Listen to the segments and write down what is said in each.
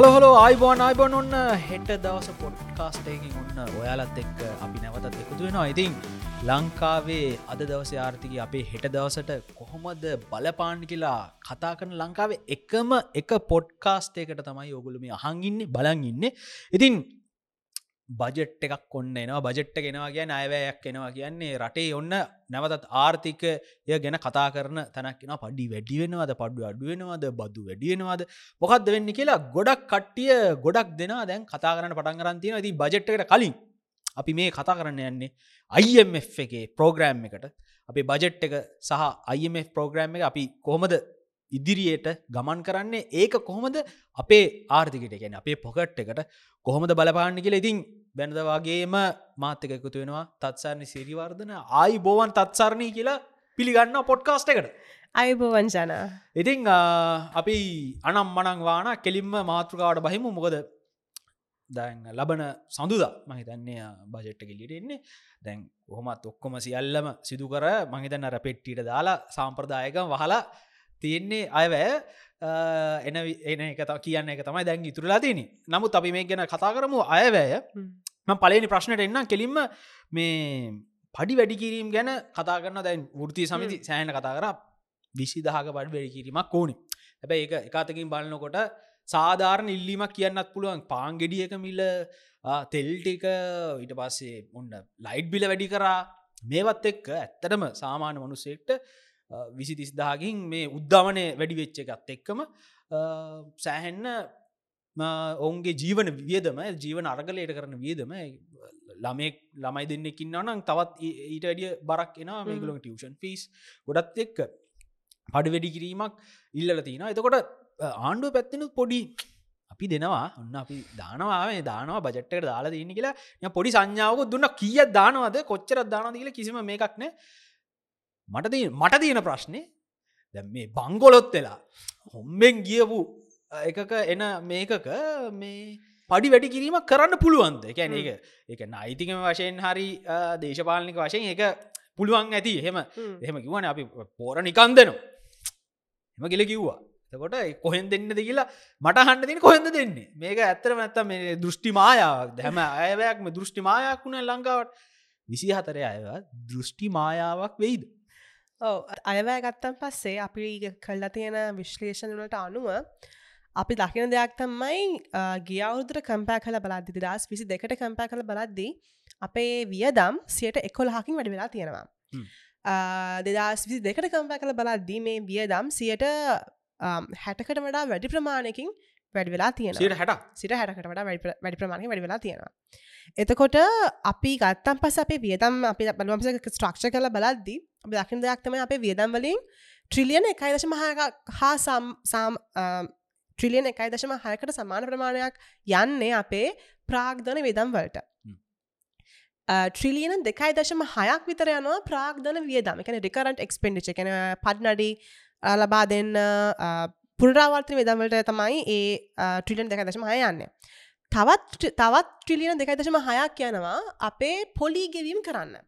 හලහලෝ අයිබෝන් අයිබොන් ඔන්න හෙට දවස පොඩ්කාස්ටයකින් ඔන්න ඔයාලත් එක්ක අපි නැවතත් එකතු වෙනවා. ඉතින් ලංකාවේ අද දවස ආර්ථික අපේ හෙට දවසට කොහොමද බලපාන් කියලා කතා කරන ලංකාවේ එකම එක පොඩ්කාස්ටයකට තමයි ඔගුලම අහංගින්නේ බලන් ඉන්න. ඉතින් බජට් එකක් ඔන්න එනවා. බජට්ට ගෙනවා කියන්න අයවැයක් එනවා කියන්නේ රටේ ඔන්න නැවතත් ආර්ථිකය ගැන කතා කරන තැනක්ෙන පඩි වැඩි වෙනවාද? පඩු අඩුවෙනවාද බදු වැඩියෙනවාද මොකක්ද වෙන්න කියලා ගොඩක් කට්ටිය ගොඩක් දෙනා දැන් කතා කරන්න පටන් කරන්තින ති බජට්කට කලින් අපි මේ කතා කරන්න යන්නේ IMF එකේ ප්‍රෝග්‍රෑම් එකට. අපි බජට් එක සහ IMF ප්‍රෝග්‍රෑම් එක අපි කොහොමද ඉදිරියට ගමන් කරන්නේ? ඒක කොහොමද? අපේ ආර්ථිකට ගැන අපේ පොකට් එකට කොහොමද බලපාන්න කියල ඉතින් බැනද වගේම මාතක එකතු වෙනවා. තත්සරණි සිරිවර්ධන ආයි බෝවන් තත්සරණී කියලා පිළිගන්න පොඩ්කාස්ට එකට. අයිබෝවන් ජන. ඉතිං අපි අනම් මනං වාන කෙලින්ම මාතෘකාවට බහිමු. මොකද දැන් ලබන සඳුද මහිතන්නේ බජෙට්ට කෙලිට එන්නේ. දැන් කොහොමත් ඔක්කොම සියල්ලම සිදු කර මහිතන්න රැ පෙට්ටිට දාලා සාම්ප්‍රදායක වහලා තියෙන්නේ අයවැය එන එන එක කියන්න එක තමයි දැන් ඉතුරලා තියනි නමුත් අපි මේ ගැන කතා කරමු අයවැය. පලනි ප්‍රශ්නයට එන්න කෙලින්ම මේ පඩි වැඩිකිරීම් ගැන කතා කරන්න දැන් ෘතිය සමිති සෑන කතා කර. විසි දහක පඩි වැඩිකිරීමක් ඕනි. හැබැයි එක එකතකින් බලන්නකොට සාධාරණ ඉල්ලීමක් කියන්නත් පුළුවන්. පාංගෙඩියක මිල්ල තෙල්ටික ඊට පස්සේ ඔන්න ලයිට් බිල වැඩි කරා. මේවත් එක්ක ඇත්තටම සාමාන්‍ය මනුස්සෙක්ට විසි තිස්දාගින් මේ උද්ධමනය වැඩි වෙච්ච එකත් එක්කම සෑහෙන්න ඔවුන්ගේ ජීවන වියදම ජීවන අරගලයට කරන වියදම ළමෙක් ළමයි දෙන්නෙකින්න නම් තවත් ඊට අඩිය බරක් එනවා මේගලො ටියෂන් ෆිස් ගොඩත් එක්ක. පඩි වැඩි කිරීමක් ඉල්ලල තියෙන එතකොට ආණ්ඩුව පැත්තිනු පොඩි අපි දෙනවා. ඔන්න අපි දානවා දානවා බජට්ට දාලා දන්න කියලා. පොඩි සංඥාවක දුන්න. කිය දානවද? කොච්චරත් දානද කියලා කිසිම මේකක්න මට මට තියෙන ප්‍රශ්නය දැ මේ බංගොලොත් වෙලා හොම්බෙන් ගියපු එකක එන මේකක මේ පඩි වැඩි කිරීමක් කරන්න පුළුවන්ද? එකැන එක එක නයිතිකම වශයෙන් හරි දේශපාලනික වශයෙන් එක පුළුවන් ඇති. එහෙම එහෙම කිවන අපි පෝර නිකන් දෙනවා. එම ගෙල කිව්වා. තකොට කොහෙන් දෙන්න දෙ කියලා මට හන්ඩ තින කොහෙද දෙන්නේ? මේක ඇත්තර ඇත්ත මේ දෘෂ්ටි මායාවක්. දැම අයවයක්ම දෘෂ්ටි මායක් වුණ ලංකාවට විසි හතරය අයව දෘෂ්ටි මායාවක් වෙයිද අයවෑ ගත්තන් පස්සේ අපි කල්ලා තියෙන විශ්ලේෂණවලට අනුව අපි දකින දෙයක් තමයි ගියවුදුර කම්පෑ කල බලද්දි දස් විසි දෙකට කම්පෑ කළ බලද්දී අපේ වියදම් සියට එකොළහකින් වැඩි වෙලා තියෙනවා. දෙදස් විසි දෙකට කම්පෑ කළ බලද්දී මේ වියදම් සියට හැටකට වඩා වැඩි ප්‍රමාණයකින් වැඩි වෙලා තියෙන හට සිට හැටකට වඩා වැඩි ප්‍රමාණය වැඩි වෙලා තියෙනවා. එතකොට අපි ගත්තම් පස අපේ වියදම් අපි බලවම්ස ස්ට්‍රක්ෂ කල බලද්දී දකින දෙයක්තම අපේ වියදම් වලින් ට්‍රිලියන එකයි දශම හා සම් ට්‍රිලියන එකයි දශම හයකට සමාන ප්‍රමාණයක් යන්නේ අපේ ප්‍රාග්ධන විදම් වලට. ට්‍රිලියන දෙකයි දශම හයක් විතර යනවා ප්‍රාග්ධන වියදම. එකන රිකරන්ට් එක්ස්පෙන්ඩිච එකන පඩ්නඩි ලබා දෙන්න පුරාවර්තය විදම්වලට තමයි ඒ ට්‍රිලියන් දෙක දශම හය යන්න. තවත් තවත් ට්‍රිලියන දෙකයි දශම හයක් යනවා අපේ පොලි ගෙවීම් කරන්න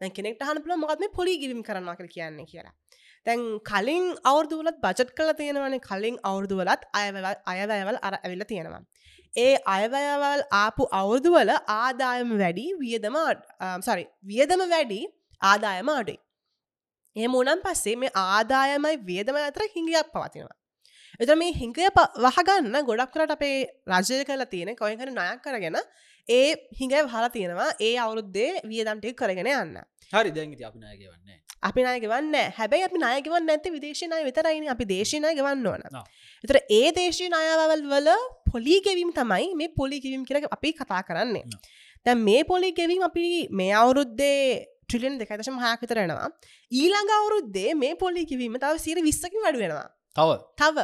දැ කෙනෙක්ට හනපල මොකත් මේ පොලි ගෙවීම් කරනවා කර කියන්නේ කියලා තැන් කලින් අවුරදුවලත් බජට් කල තියෙනවන කලින් අවුරදුවලත් අයවල් අයවැයවල් අර ඇවිල්ල තියෙනවා. ඒ අයවැයවල් ආපු අවුරදුවල ආදායම වැඩි වියදම සරි වියදම වැඩි ආදායම අඩුයි. ඒ මුනම් පස්සේ මේ ආදායමයි වියදම අතර හිංගියක් පවතිනවා. එත මේ හිංගය වහගන්න ගොඩක් කරට අපේ රජය කලා තියෙන කොයකට නයක් කරගෙන ඒ හිඟයි හලා තියෙනවා. ඒ අවුරුද්දේ වියදම්ටය කරගෙන යන්න. හරි දැගති අපි නායක වන්නේ අපි නායගවන්න හැබැයි අපි නායගවන්න ඇති විදේශනය විතරයින අපි දේශනය ගවන්න ඕන. එතර ඒ දේශී අයවල් වල පොලිගෙවීම් තමයි මේ පොලිගෙවීම් කියර අපි කතා කරන්නේ. දැ මේ පොලිගෙවීම් අපි මේ අවුරුද්දේ ට්‍රිලියන් දෙකදශම හාකතරෙනවා ඊළඟ අවුරුද්දේ මේ පොලිකිවීම තව සිර විස්සකින් වඩුවෙනවා තව? තව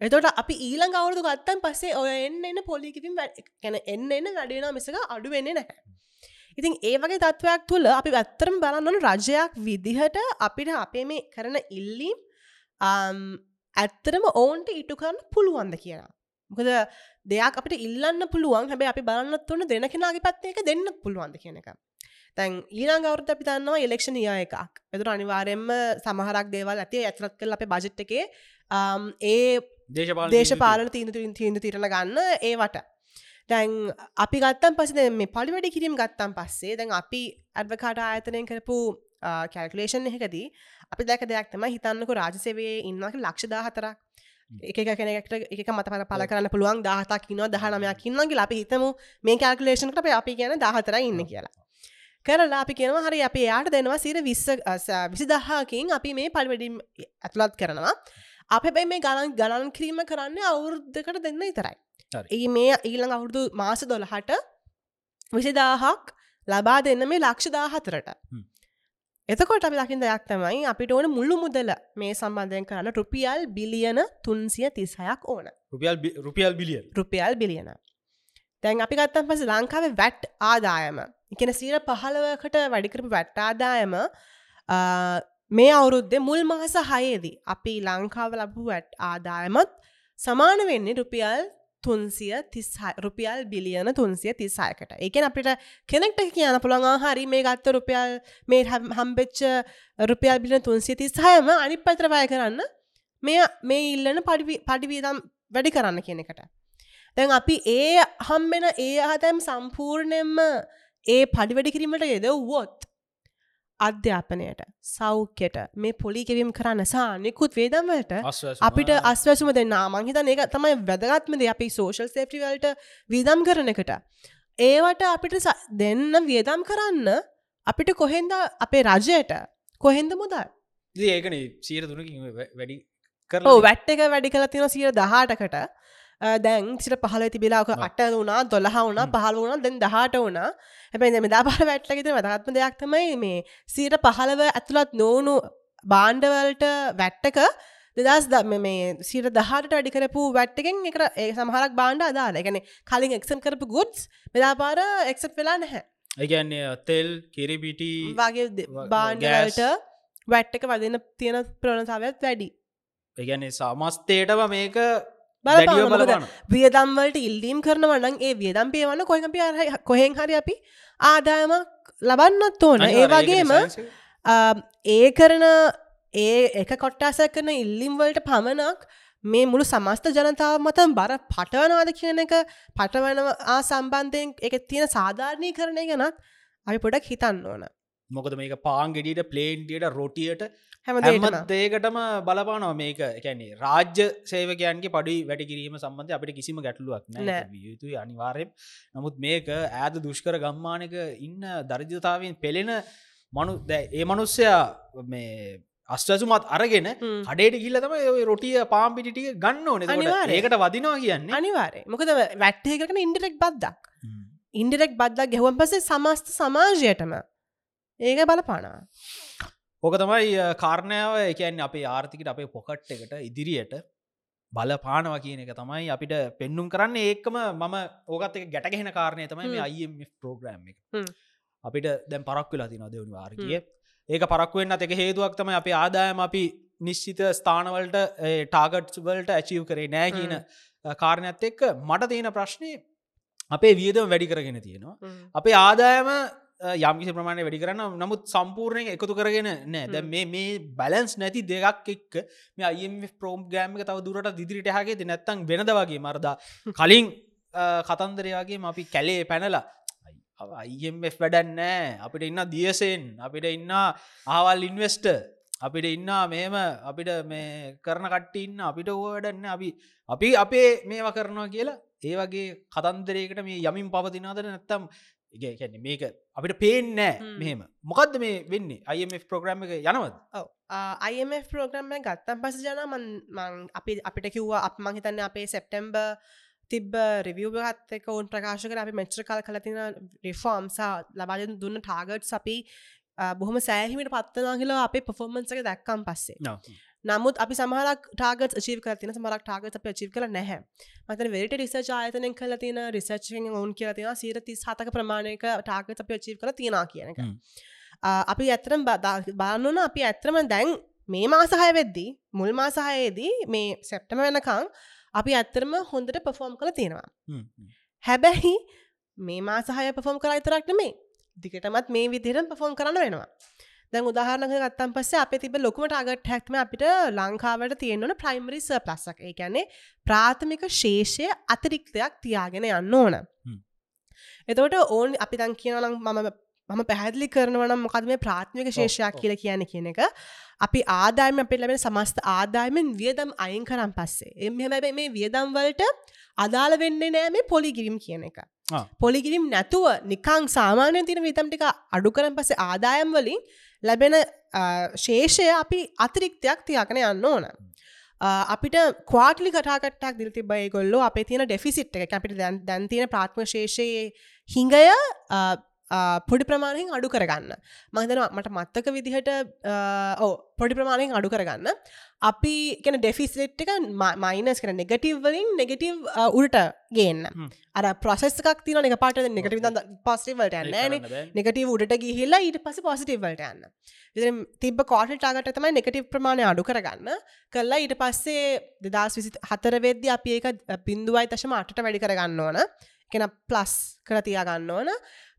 එතොට අපි ඊළඟ අවුරදු ගත්තන් පස්සේ ඔය එන්න එන්න පොලිකිවිම් ගැන එන්න එන්න වැඩෙන මිසක අඩු වෙන්න නැහැ. ඉතින් ඒ වගේ තත්ත්වයක් තුළ අපි ඇත්තරම් බලන්නන රජයක් විදිහට අපිට අපේ මේ කරන ඉල්ලීම් ඇත්තරම ඔවුන්ට ඉටු කරන්න පුළුවන්ද කියලා. මොකද දෙයක් අපිට ඉල්ලන්න පුළුවන් හැබැ අපි බලන්නත් වන්න දෙන කෙනගේ පත්තේක දෙන්න පුළුවන්ද කියන එක. තැන් ඊළං ගවරත අපි දන්නවා එලෙක්ෂණ යා එකක් එතුර අනිවාරෙන්ම සමහරක් දේවල් ඇති ඇතරත් කල් අප බජට් එකේ ඒ දේශපාල තීන්දුරින් තීන්දු තිරණ ගන්න ඒවට දැන් අපි ගත්තම් පස මේ පඩි වැඩි කිරීම ගත්තම් පස්සේ දැන් අපි ඇඩවකාට ආයතනයෙන් කරපු කැල්කලේෂන් එකදී අපි දැක දෙයක් තම හිතන්නක රාජසේවයේ ඉන්නක ලක්ෂදා හතරක් එක කෙනෙක්ට එක මත පර පල කරන්න පුළුවන් දාහතක් ඉන්නවා දහනමයක් ඉන්නගේ අපි හිතමු. මේ කල්කලේෂන් කට අපි කියන දහතර ඉන්න කියලා. කරලා අපි කියනවා හරි අපි යාට දෙනවා සිර විස්ස විසි දහාකින් අපි මේ පල්වැඩිම් ඇතුළත් කරනවා අප බැයි මේ ගණන් ගණන් කිරීම කරන්න අවුරුද්ධකට දෙන්න ඉතරයි ඒ මේ ඊළඟ අවුරුදු මාස දොළහට විසිදාහක් ලබා දෙන්න මේ ලක්ෂ දාහතරට. එතකොට අපි ලකින් දෙයක් තමයි අපිට ඕන මුල්ලු මුදල මේ සම්බන්ධයෙන් කරන්න රුපියල් බිලියන තුන්සිය තිසයක් ඕන. රුපියල් බිලියන්. රුපියල් බිලියන. තැන් අපි ගත්තම් පස ලංකාව වැට් ආදායම. එකන සීර පහළවකට වැඩිකරපු වැට් ආදායම මේ අවුරුද්ධ මුල් මහස හයේදී අපි ලංකාව ලබපු වැට් ආදායමත් සමාන වෙන්නේ රුපියල් තුන්සිය රුපියල් බිලියන තුන්සිය තිස්සායකට ඒකෙන් අපිට කෙනෙක්ට කියන පුළඟ හරි මේ ගත්ත රුපියල් මේ හම්බෙච්ච රුපියල් බිලියන තුන්සිය තිස්සායම අනි පත්‍රවය කරන්න මේ මේ ඉල්ලන පඩිවීදම් වැඩි කරන්න කියන එකට. දැන් අපි ඒ හම්බෙන ඒ අහතැම් සම්පූර්ණයෙන්ම ඒ පඩිවැඩි කිරීමට යෙද වුවොත් අධ්‍යාපනයට සෞඛ්‍යයට මේ පොලි කෙවීම් කරන්න සානෙකුත් වේදම්වලට අපිට අස්වැසුම දෙන්න. මංහිතන ඒක තමයි වැදගත්මද අපි සෝෂල් සේප්ටිවල්ට විදම් කරන එකට. ඒවට අපිට දෙන්න වියදම් කරන්න අපිට කොහෙන්ද අපේ රජයට කොහෙන්ද මුදල්? ඒකන සීර තුනකින් වැඩි කර වැට්ට එක වැඩි කල තියෙන සිය දහටකට දැන් සිට පහල තිබිලාක අට වුණා දොළහ වුණා පහල වුණ දැන් දහට වුණා. හැබැයි මෙදා පහල වැට්ලගෙත වැදගත්ම දෙයක් තමයි මේ සීට පහළව ඇතුළත් නොවුණු බාණ්ඩවලට වැට්ටක දෙදස් ද මේ සිට දහට වැඩිකරපු වැට්ටකෙන් එක ඒ සමහරක් බාණ්ඩ අදාල එකන කලින් එක්සන් කරපු ගුඩ්ස් මෙදාපාර එක්සට් වෙලා නැහැ. ඒගන්නේ තෙල් කිරිපිටි වගේ බාණ්ඩවලට වැට්ටක වදින තියෙන ප්‍රණතාවත් වැඩි. ඒගැන්නේ සමස්තේටව මේක බලපාන වියදම්වලට ඉල්ලීම් කරනවන්න ඒ වියදම් පේවන්න කොහපි කොහෙන් හරි අපි ආදායමක් ලබන්නත් ඕන. ඒ වගේම ඒ කරන ඒ එක කොට්ටාසක් කරන ඉල්ලිම්වලට පමණක් මේ මුළු සමස්ත ජනතාව මතම් බර පටවනවාද කියන එක පටවනවා සම්බන්ධයෙන් එක තියෙන සාධාරණය කරණය ගැනත් අපි පොඩක් හිතන්න ඕන මොකද මේක පාන්ගෙඩියට ප්ලේන්ටියට රොටියට හැම දේකටම බලපානවා මේක. එකැන්නේ රාජ්‍ය සේවකයන්ගේ පඩි වැඩි කිරීම සම්බන්ධ අපිට කිසිම ගැටලුවක් නෑ. යුතුයි අනිවාරයෙන්. නමුත් මේක ඇද දුෂ්කර ගම්මානක ඉන්න දරජතාවෙන් පෙළෙන මනු ඒ මනුස්සයා මේ අස්වසුමත් අරගෙන අඩේට ගිල්ල තම රොටිය පාම්පිටිටිය ගන්න ඕන. ඒකට වදිනවා කියන්න අනිවාරය මොකද වැට්ටයකන ඉන්ඩරෙක් බද්දක්. ඉන්ඩරෙක් බද්දක් ගැහුවන් පසේ සමස්ත සමාජයටම ඒක බලපානා ඕක තමයි කාරණාව. එකන් අපේ ආර්ථිකට අපේ පොකට් එකට ඉදිරියට බල පානවා කියන එක තමයි අපිට පෙන්නුම් කරන්න. ඒකම මම ඕකත් එක ගැටගෙහෙන කාරණය තමයි මේ අයිම් ප්‍රෝග්‍රම් එක. අපිට දැන් පරක් වෙලා තින දෙවනි වාර්ගිය ඒක පරක්වෙන්න එක හේතුවක් තම අප ආදායම අපි නිශ්චිත ස්ථානවලට ටාගට් වලට ඇචීව් කරේ නෑ කියන කාරණයත් එක්ක මට තියෙන ප්‍රශ්නය අපේ වියදම වැඩි කරගෙන තියෙනවා. අපේ ආදායම යම්කිසි ප්‍රමාණය වැඩි කරන්න නමුත් සම්පූර්ණයෙන් එකතු කරගෙන නෑ. දැ මේ මේ බැලන්ස් නැති දෙකක් එක්ක මේ අයිම් ප්‍රෝම් ගෑම්ක තව දුරට දිදිරිට හගේ නැත්තං වෙනද වගේ මරදා. කලින් කතන්දරයාගේ අපි කැලේ පැනලා අයිF වැඩන්නෑ අපිට ඉන්න දියසෙන් අපිට ඉන්න ආවල් ඉන්වස්ට අපිට ඉන්න මේම අපිට මේ කරන කට්ට ඉන්න අපිට ඕවැඩන්න අපි අපි අපේ මේවා කරනවා කියලා. ඒ වගේ කතන්දරයකට මේ යමින් පවතිනාද නැත්තම් ඒැන මේක අපිට පේනෑ මෙහෙම. මොකක්ද මේ වෙන්නේ? අයිF ප්‍රෝග්‍රම් එක යනවද? අයිF ප්‍රෝග්‍රම්ම ගත්තම් පස ජන මන් අපි අපිට කිව්වා අප මහිතන්න අපේ සෙප්ටම්බ තිබ රිවියගත් එක ඔවන් ප්‍රකාශ කර අපි මෙච්‍ර කල් කලතින රිෆෝම්සා ලබාජ දුන්න ටාගට් අපි බොහම සෑහිමට පත්වනා කියලා අපේ පොෆෝර්මන්සක දැක්කම් පස්සේ නමුත් අපි සමහරක් ටාගත් ජීව කරතින සමරක් ටාගත අප ජීව කල නැහැ. මතන වෙට රිසච් ආයතනෙන් කල තින රිසච්ෙන් ඔවුන් කියල තින සීර තිස් හතක ප්‍රමාණයක ටාගත අප ජීව කල තියෙන කියනක අපි ඇතරම් බාන්නන අපි ඇත්‍රම දැන් මේ මාසහය වෙද්දී මුල් මාසහයේදී මේ සැප්ටම වෙනකං අපි ඇත්තරම හොඳට පෆෝම් කළ තියෙනවා. හැබැයි මේ මාසහය පෆෝම් කර ඉතරක්ට මේ දිගටමත් මේ විදිරම් පෆෝම් කරන්න වෙනවා දැන් උදාහරණක ගත්තන් පස්සේ අප තිබ ලොකුම ටාගට හැක්ම අපිට ලංකාවට තියෙන්වන ප්‍රයිමරි ස ප්ලස්සක් ඒ කියන්නේ ප්‍රාථමික ශේෂය අතිරික්තයක් තියාගෙන යන්න ඕන. එතවට ඕන් අපි තන් කියනනම් මම මම පැහැදිලි කරනවනම් මොකද මේ ප්‍රාථමික ශේෂයක්. කියල කියන කියන එක අපි ආදායම අපිට ලැබෙන සමස්ත ආදායමෙන් වියදම් අයින් කරම් පස්සේ එම හැබැයි මේ වියදම් වලට අදාළ වෙන්නේ නෑ මේ පොලිගිරිම් කියන එක. පොලිගිරිම් නැතුව නිකං සාමාන්‍ය තින විතම් ටික අඩු කරන් පස්සේ ආදායම් වලින් ලැබෙන අ, ශේෂය අපි අතිරික්තයක් තියාගෙන යන්න ඕන. අ, අපිට කවාටලි කටාකටක් දිල් තිබයි ගොල්ලෝ අපේ තියෙන ඩෙෆිසිට් එක. අපිට දැන් දැන් තියෙන ප්‍රාත්ම ශේෂයේ හිඟය අ, අ, පොඩි ප්‍රමාණයෙන් අඩු කරගන්න. මහිතන මට මත්තක විදිහට ඕ පොඩි ප්‍රමාණයෙන් අඩු කරගන්න. අපි කෙන ඩෙෆිසිට් එක මයිනස් කන නෙගටව් වලින් නෙගටව් උඩට ගේන්න. අර ප්‍රසෙස්කක් තින එක පාට නෙගටව පස්ටිවලට යන්න. නෙගටව උඩට ගිහිල්ලා ඊට පස පොසිටිවලට යන්න. ඉ තිබ කෝට ටාගට තමයි නෙගටව ප්‍රමාණය අඩු කරගන්න. කල්ලා ඊට පස්සේ දෙදස් විසි හතර වෙද්දි අපි ඒක බින්දුවයි තශම අටට වැඩි කරගන්න ඕන. කෙන ප්ලස් කරතියා ගන්න ඕන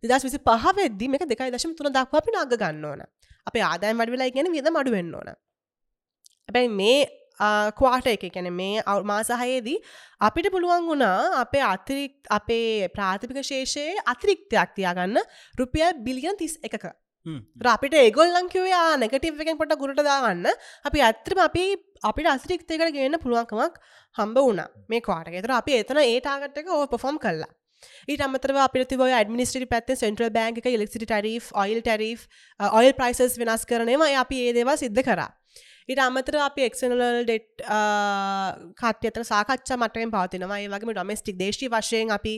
දෙදස් විසි පහවෙද්දි මේක දෙකයි දශම තුන දක්වා අපි නග ගන්න ඕන අප ආදායම් වැඩ වෙලා ගැන වියද මඩු වෙන්න ඕන හැබැයි මේ කවාට එක කැන මේ අව් මාසාහයේදී අපිට පුළුවන් වුණා අපේ අතිරික් අපේ ප්‍රාථමික ශේෂයේ අතිරික්තයක් තියාගන්න රුපියල් බිලියන් තිස් එකක. අපිට ඒගොල්ලංකිවයා නැගටව එකෙන් පොට ගුරට දාගන්න අපි ඇත්‍රම අපි අපිට අසිරික්තයකට ගන්න පුළුවන්කමක් හම්බ වුණ. මේ කවාට එතර අපි එතන ඒටාගට එක ඕ පොෆොම් කරලා ඊට අමතරව අපිති බොය ඇඩමිනිස්ට්‍රි පැත්ත සෙන්ට්‍රල් බෑන්ක එක electricity tariff oil tariff oil prices වෙනස් කරනවා අපි ඒ දේවා සිද්ධ කරා. ඊට අමතර අපි එක්නල් ඩෙට් කට්‍යතර සාකච්ඡා මටෙන් පවතිනවා. ඒ වගේ ඩොමස්ටික් දේශී වශයෙන් අපි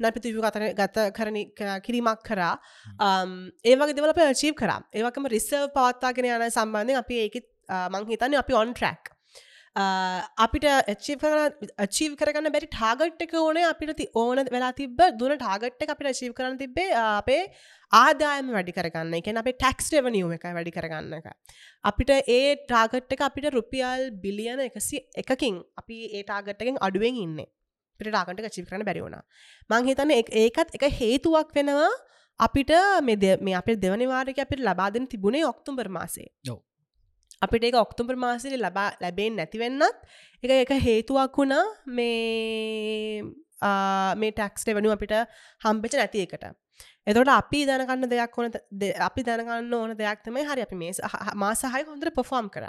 නැපිතිව කතර ගත කරන කිරීමක් කරා. um, ඒවගේ දෙවල පචීප් කරා. ඒවකම රිසර්ව් පවත්තාගෙන යන සම්බන්ධය අපි ඒකත් මංහිතන්න අපි ඔන් ට්‍රක් අපිට චීව කරගන්න බැරි ටාගට් එක ඕන අපිට ති ඕන වෙලා තිබ දුන ටාගට් එක අපිට චීව කරන තිබේ අපේ ආදායම වැඩි කරගන්න. එක අපේ ටැක්ස් රෙවනියුම එක වැඩි කරගන්න එක. අපිට ඒ ටාගට් එක අපිට රුපියල් බිලියන එකසි එකකින් අපි ඒ ටාගට්ටකින් අඩුවෙන් ඉන්න. පිට ටාගට චිප කරන බැරිවුණ මංහිතන්න ඒකත් එක හේතුවක් වෙනවා අපිට මෙද මේ අපේ දෙවනිවාරක අපිට ලබාදන තිබුණේ ඔක්තුම්බර් මාසේ ඔව්. අපිට ඒක ඔක්තුම්බර් මාසල ලබා ලැබෙන් නැතිවෙන්නත් එක එක හේතුවක් වුණා මේ ආ, මේ ටැක්ස් රෙවනු අපිට හම්බෙච නැති එකට. එතොට අපි දැනගන්න දෙයක් ඕන අපි දැනගන්න ඕන දෙයක් තමයි හරි අපි මේ මාසාහය හොඳට පොෆෝම් කර.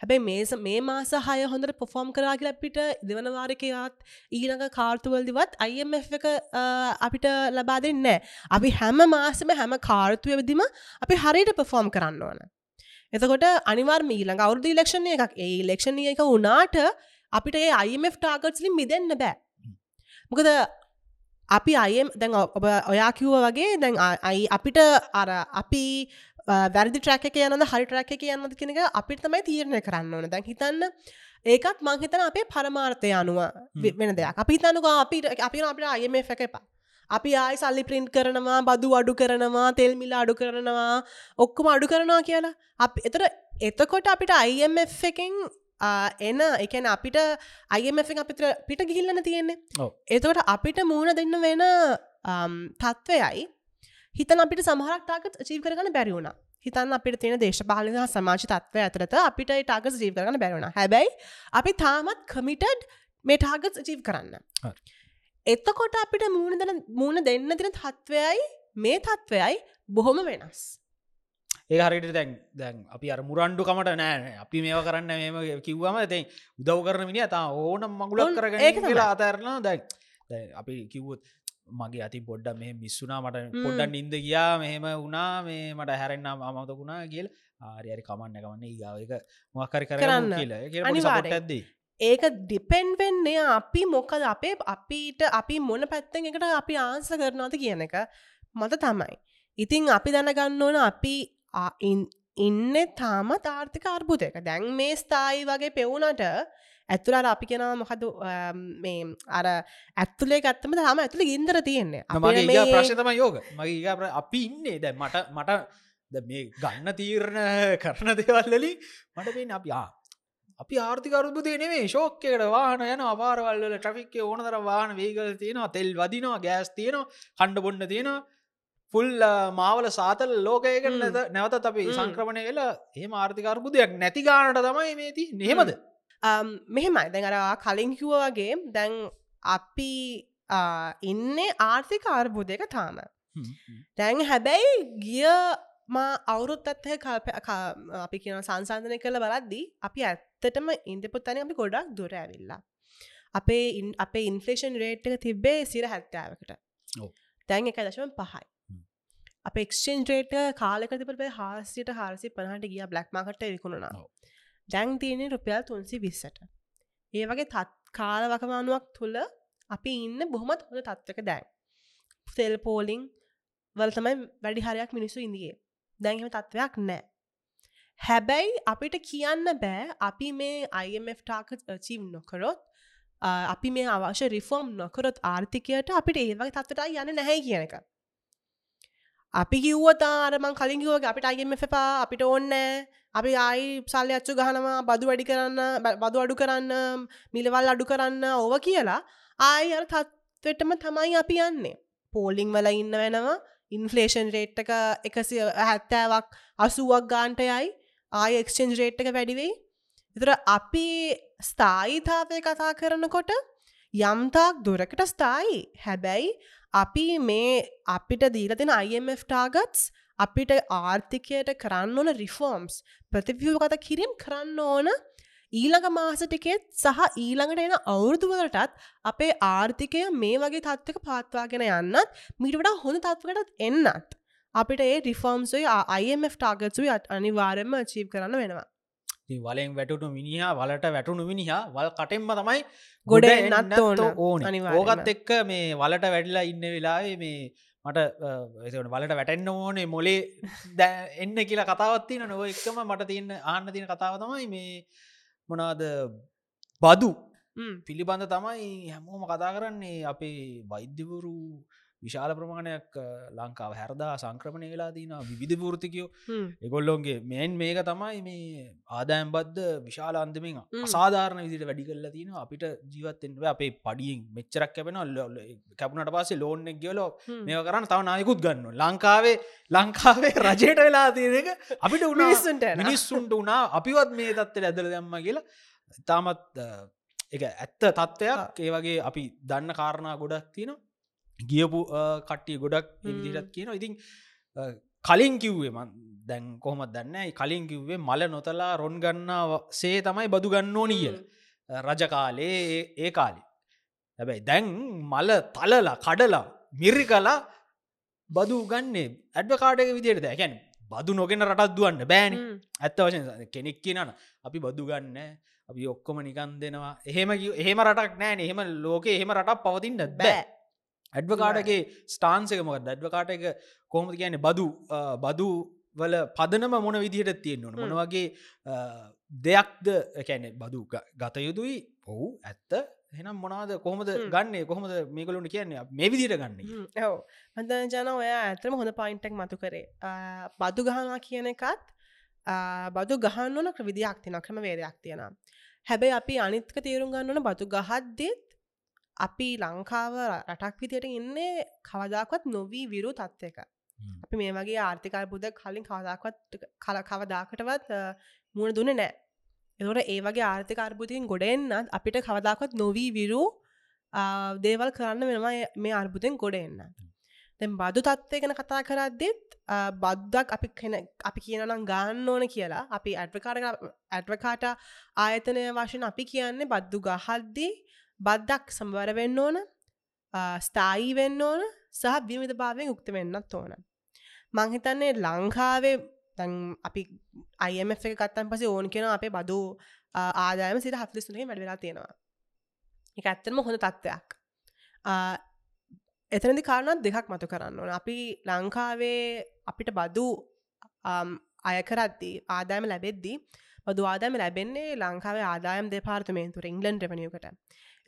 හැබැයි මේස මේ මාසාහය හොඳට පොෆෝම් කරාගල අපිට දෙවනවාරකයාත් ඊළඟ කාර්තුවල්දිවත් අයිම් එක අ, අපිට ලබා දෙන්න අපි හැම මාසම හැම කාර්තුවවිදිම අපි හරියට පොෆෝම් කරන්න ඕන. එතකොට අනිවාර් මීළඟ අවුදු ඉලක්ෂණය එකක්. ඒ ඉලෙක්ෂණය එක වුනාට අපිට ඒ IMF ටාගට්ලින් මිදන්න බෑ. මොකද අපි අයම් දැන් ඔබ ඔයා කිව්ව වගේ දැන් අයි අපිට අර අපි වැරදි ට්‍රැක එක යනද හරි ට්‍රැක එක යන්නද කෙනක අපිට තමයි තීරණය කරන්න ඕන. දැන් හිතන්න ඒකත් මංහිතන අපේ පරමාර්ථය අනුව වෙන දෙයක්. අපි හිතනුක අපිට අපි අපිට අයම එක එපා අපි ආයි සල්ලි ප්‍රින්ට් කරනවා බදු අඩු කරනවා තෙල් මිල අඩු කරනවා ඔක්කොම අඩු කරනවා කියලා. අපි එතර එතකොට අපිට IMF එකෙන් එන එකන අපිට එකෙන් අපිට පිට ගිහිල්ලන තියෙන්නේ. ඔව්. එතකොට අපිට මූුණ දෙන්න වෙන තත්ත්වයයි හිතන අපිට සමහරක් ටාගත් ජීව කරගන්න බැරිවුණ හිතන් අපිට තියෙන දේශපාලන සමාජ තත්වය ඇතරත අපිට ටාගස් ජීව කරන්න බැරුණ හැබැයි අපි තාමත් කමිටඩ් මේ ටාගස් ජීව කරන්න. එතකොට අපිට මූුණ දෙන මූුණ දෙන්න තින තත්ත්වයයි මේ තත්ත්වයයි බොහොම වෙනස් ඒ හරිට දැන් දැන් අපි අර මුරන්්ඩු කමට නෑ අපි මේව කරන්න මෙම කිව්වම දැන් උදව් කරන මිනි තා ඕනම් මගුලක් තමයි. කියලා අතරන දැන් අපි කිව්වොත් මගේ අති පොඩ්ඩ මෙහ මිස්සුනා මට ම්. පොඩ්ඩන් ඉන්ද ගියා මෙහෙම වුණා මේ මට හැරෙන්න්නම් අමතකුණා කියල් ආරයට කමන්න කමන්න ඒගාවක මොකරි කරන්න කරන්න. කියලා. ඇදේ ඒක ඩිපෙන්් වෙන්නේ අපි මොකද? අපේ අපිට අපි මොන පැත්තෙන් එකට අපි ආන්ස කරනවාද කියන එක මත තමයි. ඉතිං අපි දැනගන්න ඕන අපි ඉන්න තාමත් ආර්ථික අර්බුදයක. දැන් මේ ස්ථායි වගේ පෙවුනට ඇතුළට අපි කෙනවා මොකද මේ අර ඇත්තුලේ ගත්තම හම ඇතුළ ගින්දර තියෙන්නේ. මගේ ප්‍රශ්තම යෝග. මගේ අපි ඉන්නේ. දැ මට මට මේ ගන්න තීරණ කරන දෙවල්ලලින් මට පෙන් අපි ආ අපි ආර්ථිකරුදු තියනෙේ ශෝක්කයට වාහන යන අපාරවල්ල ට්‍රික්ක ඕන තර වාහන වේගල තියෙනවා තෙල් වදිනවා ගෑස් තියෙනවා කණ්ඩ බොන්න තියෙනවා. ෆුල් මාවල සාතල් ලෝකයක නැවත අපි. සංක්‍රමණය වෙලා ඒ ආර්ථිකර්බුදයක් නැති ගානට තමයි මේති Um, මෙහෙමයි. අර කලින් කිව්ව වගේ දැන් අපි ඉන්නේ ආර්ථික අර්බුදයක තාම. දැන් හැබැයි ගිය මා අවුරුත් අත්හ කල්ප අපි කියන සංසන්ධනය කළ බලද්දී අපි ඇත්තටම ඉන්දපු තැන අපි ගොඩක් දුර ඇවිල්ලා. අපේ ඉන්- අපේ ඉන්ෆලේෂන් රේට් එක තිබ්බේ සිර හැත්තාවකට. දැන් එක දශම පහයි. අප එක්ෂන් රේට කාලක තිබට හාසිට හාරසි පනහට ගිය බ්ලක් මකට විකුණුණා. ඔව්. දැන් තියනෙ රුපියල් තුන්සි විස්සට. ඒ වගේ තත් කාල වකමානුවක් තුළ අපි ඉන්න බොහොමත් හොඳ තත්වක දැන්. සෙල් පෝලිං වල තමයි වැඩි හරයක් මිනිස්සු ඉදිගේ දැන්හෙම තත්ත්වයක් නෑ. හැබැයි අපිට කියන්න බෑ අපි මේ IMF ටාක චීව් නොකරොත් අ, අපි මේ අවශ්‍ය රිෆෝම් නොකරොත් ආර්ථිකයට අපිට ඒවගේ තත්වට යන්න නැහැ කියන එක. අපි කිව්වතාරමං කලින් කිව්වගේ අපිට අයම එපා අපිට ඕන්න අපි ආයි සල්ලි අච්චු ගහනවා බදු වැඩි කරන්න බ- බදු අඩු කරන්න මිලවල් අඩු කරන්න ඕව කියලා. ආයි අර තත්වටම තමයි අපි යන්නේ. පෝලිං වල ඉන්න වෙනවා ඉන්ෆලේෂන් රේට්ක එකසි හැත්තෑවක් අසුවක් ගාන්ටයයි ආය එක්ෂෙන්ජ් රේට් එක වැඩිවෙයි එතර අපි ස්ථායිතාවය කතා කරනකොට යම්තාක් දුරකට ස්ථායි. හැබැයි අපි මේ අපිට දීලතින IMF ටාගත්ස් අපිට ආර්ථිකයට කරන්න ඕන රිෆෝම්ස් ප්‍රතිවියව කත කිරීම් කරන්න ඕන ඊළඟ මාසටිකෙත් සහ ඊළඟට එන අවුරුදුවලටත් අපේ ආර්ථිකය මේ වගේ තත්වක පාත්වාගෙන යන්නත් මිට වඩා හොඳ තත්වකටත් එන්නත් අපිට ඒ රිෆෝම්සුයි IMF ටාගත්සුයි අත් අනිවාරෙන්ම චීව් කරන්න වෙනවා වලෙන් වැටුණු මිනිහා වලට වැටුණු මිනිහා වල් කටෙන්ම තමයි ගොඩ එන්නත් ඕන. ඕන. ඕකත් එක්ක මේ වලට වැඩිලා ඉන්න වෙලාවේ මේ මට වලට වැටෙන්න්න ඕනේ මොලේ දැ එන්න කියලා කතාවත්තින නොව එක්කම මට තියන්න ආන්න තින කතාව තමයි මේ මොනාද බදු. පිළිබඳ තමයි හැමෝම කතා කරන්නේ අපේ වෛද්‍යවරු විශාල ප්‍රමාණයක් ලංකාව හැරදා සංක්‍රමණය වෙලා තින විධ පෘතිකයෝ ම්, එගොල්ලොන්ගේ මේන් මේක තමයි මේ ආදායම් බද්ධ විශාල අන්දමින් ම්. අසාධාරණ විදිට වැඩි කරලා තින අපිට ජීවත්තෙන්ව අපේ පඩියෙන් මෙච්චරක් කැපෙන කැපුණට පස්සේ ලෝන්නෙක් ගලෝ ම්. කරන්න තව නායකුත් ගන්න ලංකාවේ ලංකාවේ රජයට වෙලා තියෙනක අපිට උනා. මිනිස්සුන්ට වනා අපිවත් මේ තත්වට ඇදල දැම්ම කියලා. ඉතාමත් එක ඇත්ත තත්ත්වයක්. ඒ වගේ අපි දන්න කාරණා ගොඩක් තියෙන ගියපු කට්ටිය ගොඩක්. විදිරත් කියන ඉතින් කලින් කිව්වේ මන් දැන් කොහොමත් දන්න කලින් කිව්වේ මල නොතලා රොන් ගන්නා සේ තමයි බදු ගන්න ඕනී කියල. රජකාලේ ඒ- කාලි. හැබැයි දැන් මල තලලා කඩලා මිරි කලා බදු ගන්නේ ඇඩ්වකාඩක විදියට දැකැන් බදු නොගෙන රටත් දුවන්න බෑන. ඇත්ත වශයෙන් කෙනෙක් කියනන අපි බදු ගන්න අපි ඔක්කොම නිකන් දෙනවා. එහෙම එහෙම රටක් නෑන. එහෙම ලෝක එහෙම රටක් පවතින්න බෑ ඇඩ්වකාටගේ ස්ටාන්සක මොක දැඩ්වකාට එක කොහොමද කියන්නේ බදු බදු වල පදනම මොන විදිහට තියෙන්න්නවන. මොන වගේ දෙයක්ද? කැනෙ බදු ගත යුතුයි. ඔහු ඇත්ත. එනම් මොනාද කොහොමද හ්ම්. ගන්නේ? කොහොමද මේකලුට කියන්නේ? මේ විදිට ගන්නේ ඔව. මද ජන ඔය ඇතරම හොඳ පයින්ටක් මතු කරේ. බදු ගහනවා කියන එකත් බදු ගහන්න ඕන විදියක් තින ක්‍රම වේදයක් තියෙන හැබැයි අපි අනිත්ක තේරුම් ගන්න ඕන බදු ගහද්දෙත් අපි ලංකාව රටක් විදියට ඉන්නේ කවදාකත් නොවී විරු තත්ත්වක හ්ම්. අපි මේ වගේ ආර්ථිකල් බුද කලින් කවදාකත් කල කවදාකටවත් මුණ දුන්න නෑ එතොට ඒ වගේ ආර්ථික අර්බුතින් ගොඩ එන්නත් අපිට කවදාකත් නොවී විරු දේවල් කරන්න වෙනවා මේ අර්බුතෙන් ගොඩ එන්න. දැන් බදු තත්වය ගැන කතා කරද්දෙත් බද්දක් අපි අපි කියනනම් ගාන්න ඕන කියලා. අපි ඇඩ්වකාට ඇඩ්වකාට ආයතනය වශයෙන් අපි කියන්නේ බද්දු ගහද්දී බද්දක් සම්වර වෙන්න ඕන ආ, ස්ථායි වෙන්න ඕන සහ විමිධ භාවයෙන් උක්ත වෙන්නත් ඕන. මංහිතන්නේ ලංකාවේ තැන් අපි අයම එක කත්තන් පසේ ඕන කියෙන අපේ බදු ආ, ආදායම සිට හත්ලිස්නගේ වැඩවෙලා තියෙනවා. එක ඇත්තනම හොඳ තත්ත්වයක්. ආ, එතනදි කාරණත් දෙකක් මතු කරන්න ඕන. අපි ලංකාවේ අපිට බදු අම්, අයකරද්දී ආදායම ලැබෙද්දී බදු ආදායම ලැබෙන්නේ ලංකාවේ ආදායම් දෙපාර්තමේන්තුර ඉංගලන් රෙවනියකට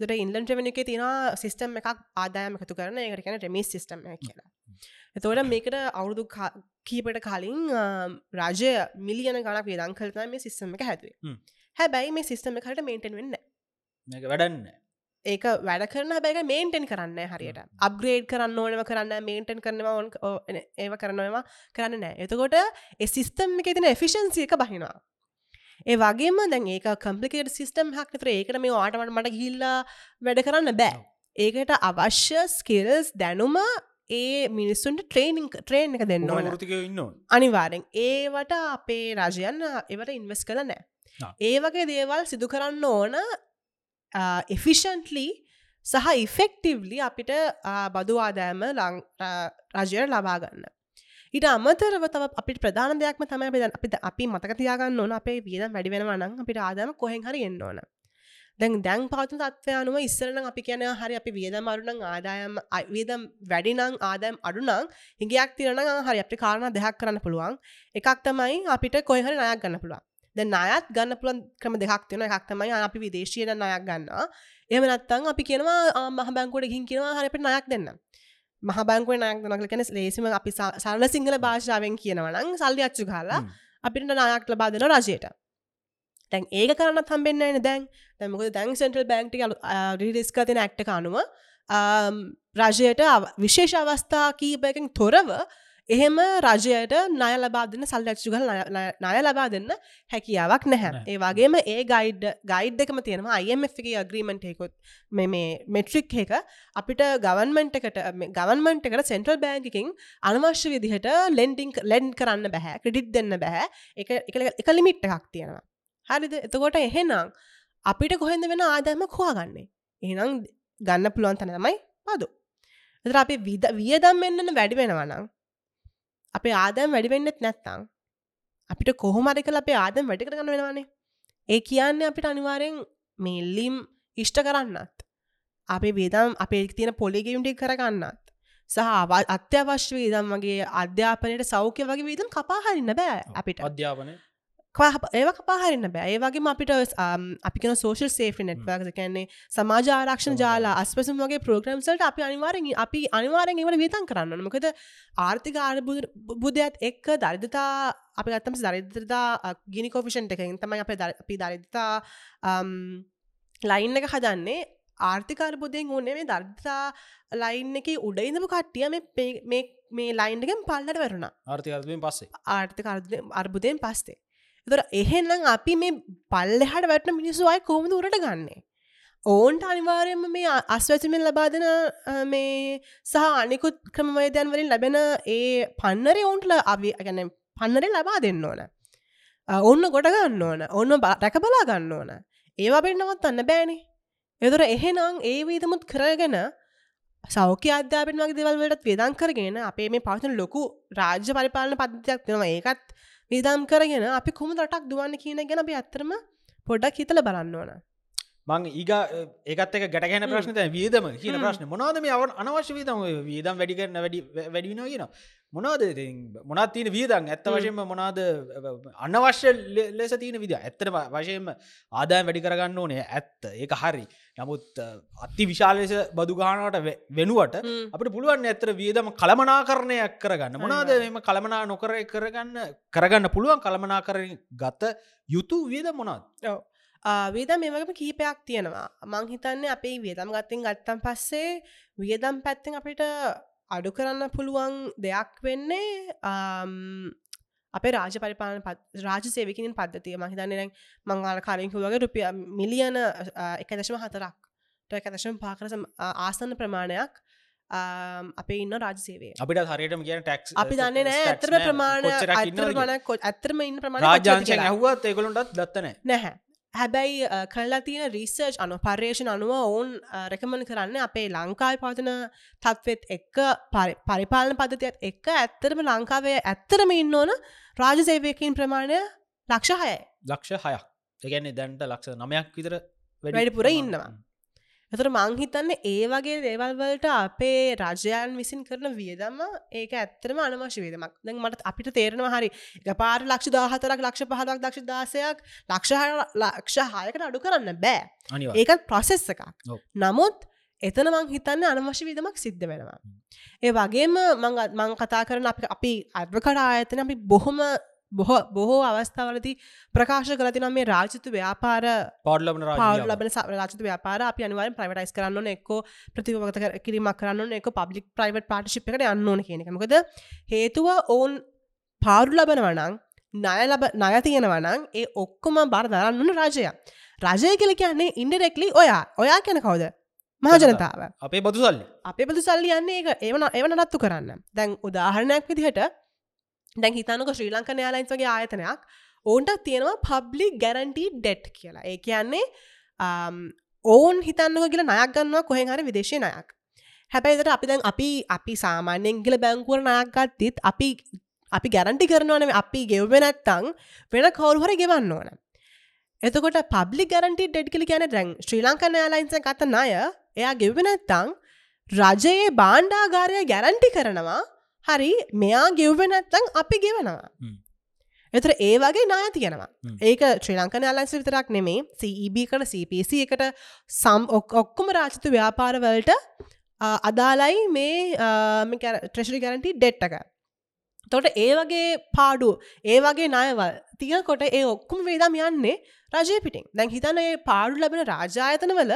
තුට ඉන්ලන් රෙවනික තින සිස්ටම් එකක් ආදායම එකතු කරන. එකට කැන රෙමිස් සිස්ටම් කියලා. එතෝට මේකට අවුරුදු කීපට කලින් රජය මිලියන ගණක් වියදං කරතන මේ සිස්ටම එක හැතුවේ. හැබැයි මේ සිස්ටම එකට මේටන් වෙන්න වැඩන්න ඒක වැඩ කරන බැක මේන්ටෙන් කරන්න හරියට. අප්ග්‍රේඩ් කරන්න ඕනව කරන්න මේන්ටෙන් කරනවා ඕන් ඒව කරනවා කරන්න නෑ එතකොට ඒ සිිස්තම් එක තින එෆිෂන්සිය එක බහිනවා ඒ වගේම දැන් ඒක කම්පලිකේට සිිස්ටම් හක්නතර ඒකට මේ ආටමට මට ගිල්ලා වැඩ කරන්න බෑ. ඒකට අවශ්‍ය ස්කිල්ස් දැනුම ඒ මිනිස්සුන්ට ට්‍රේනිං ට්‍රේන් එක දෙන්න ඕන. ෘතික ඉන්න අනිවාරෙන් ඒවට අපේ රජයන් ඒවට ඉන්වස් කළ නෑ. ඒ වගේ දේවල් සිදු කරන්න ඕන එෆිෂන්ටලි සහ ඉෆෙක්ටිව්ලි අපිට බදු ආදෑම රජයට ලබාගන්න ඊට අමතරව තව අපිට ප්‍රධාන දෙයක්ම තමයි අපි දැන්- අපිට අපි මතකතියාගන්න ඕන අපේ වියදම් වැඩි වෙනවා නම් අපිට ආදායම කොහෙන් හරි එන්න ඕන. දැන් දැන් පවත්න තත්වය අනුව ඉස්සරන අපි කියන හරි අපි වියදම් අරුණං ආදායම් අ- වියදම් වැඩිනං ආදායම් අඩුනං හිගයක් තිරන හරි අපි කාරණ දෙයක් කරන්න පුළුවන්. එකක් තමයි අපිට කොහරි නයක් ගන්න පුළුවන්. ද නායත් ගන්න පුළන් ක්‍රම දෙයක් තියෙන එකක් තමයි අපි විදේශීයට නයක් ගන්න එහම නත්තං අපි කියනවා ආ, මහ බැංකුවට ගින් කියනවා හරිපට නයක් දෙන්න. මහ බංකුව නයක් දනක කෙන ලේසිම අපි සරල සිංහල භාෂාවෙන් කියනවනං සල්ලි අච්චු කාලා අපිට නායක් ලබා දෙන රජයට. තැන් ඒක කරන්න හම්බෙන්න්න එන දැන්. දැමක දැන් සෙන්ටල් බැංටි රිස්ක තින ඇක්ට ආම්, රජයට විශේෂ අවස්ථා කීපයකින් තොරව එහෙම රජයට නය ලබා දෙන්න සල්ලක්ෂුගල නය ලබා දෙන්න හැකියාවක් නැහැ. නැහැ. ඒ ගයිඩ් ගයිඩ් එකම තියෙනවා. අයමගේ අග්‍රීමෙන්ට් එකකුත් මේ මෙට්‍රික් එක අපිට ගවන්මෙන්ට් එකට ගවන්මෙන්ට් එකට සෙන්ට්‍රල් බෑංකින් අනවශ්‍ය විදිහට ලෙන්ඩිං ලෙන්් කරන්න බැහැ ක්‍රඩිට් දෙන්න බැහැ එක එක- එක ලිමිට් එකක් තියෙනවා. හරිද? එතකොට එහෙනම් අපිට කොහෙද වෙන ආදෑම හොයාගන්නේ? එහෙනම් ගන්න පුළුවන් තැන තමයි පදු. එතර අපි විද වියදම් එන්නන වැඩි වෙනවනම් අපේ ආදෑම් වැඩිවෙන්නෙත් නැත්තං අපිට කොහොමරි කල අපේ ආදම් වැඩි කරගන්න වෙනවානේ. ඒ කියන්නේ අපිට අනිවාරයෙන් මෙල්ලිම් ඉෂ්ට කරන්නත් අපේ වේදම් අපේ තියෙන පොලිගෙම්ටි කරගන්නත් සහ අව- අත්‍යවශ්‍ය වේදම් වගේ අධ්‍යාපනයට සෞඛ්‍ය වගේ වීදම් කපාහරින්න බෑ අපිට. අධ්‍යාපනය? කවා- ඒව කපාහරන්න බෑ. ඒ වගේ අපිට අම්, අපි කන සෝෂල් සේෆි නෙට්වර්ක් කියන්නේ සමාජ ආරක්ෂණ ජාලා අස්පසම් වගේ ප්‍රෝග්‍රම්සල්ට අපි අනිවාරෙන් අපි අනිවාරෙන් ඒවට විතන් කරන්න මොකද ආර්ථික ආරබුදයත් එක්ක දරිදතා අපි ගත්තම දරිද්‍රතා ගිනි කෝපිෂන්ට එකෙන් තමයි අප අපි දරිදතා ලයින් එක හදන්නේ. ආර්ථිකාරබුදයෙන් ඕනේ මේ දර්තා ලයින් එක උඩයිඳපු කට්ටිය මේ ලයින්ඩගෙන් පල්ලට වැරුණ. ආර්ථිකත්වයෙන් පස්සේ? ආර්ථික අර්බුදයෙන් පස්සේ එතොර එහෙනම් අපි මේ පල්ලෙහට වැටන මිනිස්සු අයි කොහොමද උරට ගන්නේ? ඔවුන්ට අනිවාරයම මේ අ- අස්වැචමෙන් ලබාදන අ, මේ සහ අනිකුත් ක්‍රමවේදයන් වලින් ලැබෙන ඒ පන්නරේ ඔවුන්ටල අවි ගැන පන්නරේ ලබා දෙන්න ඕන. අ, ඔන්න ගොඩ ගන්න ඕන. ඔන්න බ- රැක බලා ගන්න ඕන. ඒවා පෙන්නවත් අන්න බෑනි. එතුර එහෙනම් ඒ වීතමුත් කරගෙන සෞඛ්‍ය අධ්‍යාපන වගේ දෙවල්වලට වේදන් කරගෙන අපේ මේ පවතන ලොකු රාජ්‍ය පරිපාලන පද්ධතියක් දෙනවා ඒකත් වේදම් කරගෙන අපි කොම රටක් දුවන්න කියන ගැන අපි ඇත්තරම පොඩ්ඩක් හිතල බලන්න ඕන. මං ඒග ඒකත් එක ගැටගැන. ප්‍රශ්නත වියදම කියන. ප්‍රශ්න. මොනාද මේ අව අනවශ්‍ය වීතම වීදම් වැඩි කරන වැඩි වැඩින කියන මොනාද මොනත් තියන වියදන් ඇත්ත. වශයෙන්ම මොනාද අනවශ්‍ය ලෙස තියන විද ඇත්තට වශයෙන්ම ආදායම් වැඩි කරගන්න ඕනේ. ඇත්ත. ඒක හරි. නමුත් අති විශාල ලෙස බදු ගානට වෙනුවට අපට පුළුවන් ඇතර වියදම කළමනා කරණයක් කරගන්න. මොනාද. මෙම කළමනා නොකර කරගන්න කරගන්න පුළුවන් කළමනා කර ගත යුතු වියද මොනාද වේදම් මේ වගේම කීපයක් තියෙනවා. මං හිතන්නේ අපේ වියදම් ගත්තෙන් ගත්තම් පස්සේ වියදම් පැත්තෙන් අපිට අඩු කරන්න පුළුවන් දෙයක් වෙන්නේ අපේ රාජ පරිපාලන රාජ සේවකින් පද්ධතිය. මහිතන්නේ මංගල කලින්කු වගේ රුපිය මිලියන එක දශම හතරක්. එක දශම පාකර ආසන්න ප්‍රමාණයක් අපේ ඉන්න රාජ සේවේ අපිට හරියටම කියන ටැක්ස් අපි දන්නේ නෑ. ඇතරම ප්‍රමාණ ඇතර මන කො ඇතරම ඉන්න ප්‍රමාණ රාජාංශයෙන් ඇහුවත් ඒගොලුන්ටත් දත්තනෑ නැහැ හැබැයි කරලා තියෙන රිසර්ච් අනු පර්යේෂණ අනුව ඔවුන් රැකමන් කරන්න අපේ ලංකායි පවතන තත්වෙත් එක්ක පරි- පරිපාලන පද්ධතියත් එක්ක ඇත්තරම ලංකාවේ ඇත්තරම ඉන්න ඕන රාජසේවයකින් ප්‍රමාණය ලක්ෂ හයයි. ලක්ෂ හයක්. ඒගැන්නේ දැන්ට ලක්ෂ නමයක් විතර වැඩි වැඩිපුර ඉන්නවා. එතර මංහිතන්න ඒ වගේ දේවල්වලට අපේ රජයන් විසින් කරන වියදම ඒක ඇත්තරම අනවශ්‍ය වේදමක් දැන් මට අපිට තේරෙනවා හරි. එක පාර ලක්ෂ දාහතරක් ලක්ෂ පහලක් දක්ෂ දාසයක් ලක්ෂ ලක්ෂ හයකට අඩු කරන්න බෑ. ඒකත් ප්‍රොසෙස් එකක්. නමුත් එතන මං හිතන්න අනවශ්‍ය විදමක් සිද්ධ වෙනවා. ඒ වගේම මං කතා කරන අපි අපි අඩ්වකට ආයතන අපි බොහොම බොහෝ බොහෝ අවස්ථාවලති ප්‍රකාශ කලතින මේ රාජිතු ව්‍යාපාර පාඩ්ලබන පාඩ ලබන රාජිත ව්‍යාපාර අපි අනිවාරෙන් ප්‍රයිවටයිස් කරන්න එක්ක ප්‍රතිවගත කිරීමක් කරන්න එක පබ්ලික් ප්‍රයිවට් පාටිශිප් එකට යන්න ඕන කියනකමකද හේතුව ඔවුන් පාඩු ලබන වනං ණය ලබ ණය තියෙනවනං ඒ ඔක්කොම බර දරන්නන රජය. රජය කියල කියන්නේ ඉන්ඩරෙක්ලි ඔයා. ඔයා කැන කවුද? මහජනතාව අපේ බදු සල්ලි අපේ බදු සල්ලි යන්නේ එක ඒවන එවන නත්තු කරන්න. දැන් උදාහරණයක් විදිහට දැන් හිතනක ශ්‍රී ලංක යාලයින්ස් වගේ ආයතනයක්. ඕන්ට තියෙනවා පබ්ලික් ගැරන්ටී ඩෙට් කියලා. ඒ කියන්නේ um, ඔවුන් හිතන්නක කියල නයක් ගන්නවා කොහෙන් හරි විදේශය නයක් හැබැයිදට අපි දැන් අපි අපි සාමාන්‍යෙන් කියල බැංකුවර නයක් ගත්තිත් අපි අපි ගැරන්ටි කරනවන අපි ගෙව්වෙනැත්තං වෙන කවුරුහර ගෙවන්න ඕන. එතකොට පබ්ලි ගැරන්ටි ඩෙඩ් කලි කියන රැන් ශ්‍රී ලංකන යාලයින්ස ගත ණය එයා ගෙව්වෙනැත්තං රජයේ බාණ්ඩාගාරය ගැරන්ටි කරනවා. හරි මෙයා ගෙව්වෙනැත්තං අපි ගෙවනවා. එතර ඒ වගේ නාය තියෙනවා. ඒක ශ්‍රී ලංකන අලන්ස විතරක් නෙමේ CEB කට CPC එකට සම් ඔක්කොම රාජිත ව්‍යාපාරවලට අදාලයි මේ ට්‍රෙශරි ගැරන්ටි ඩෙට්ටක තොට ඒ වගේ පාඩු ඒ වගේ නායවල් තියකොට ඒ ඔක්කුම වේදම් යන්නේ රජය පිටින්. දැන් හිතන ඒ පාඩු ලැබෙන රාජායතනවල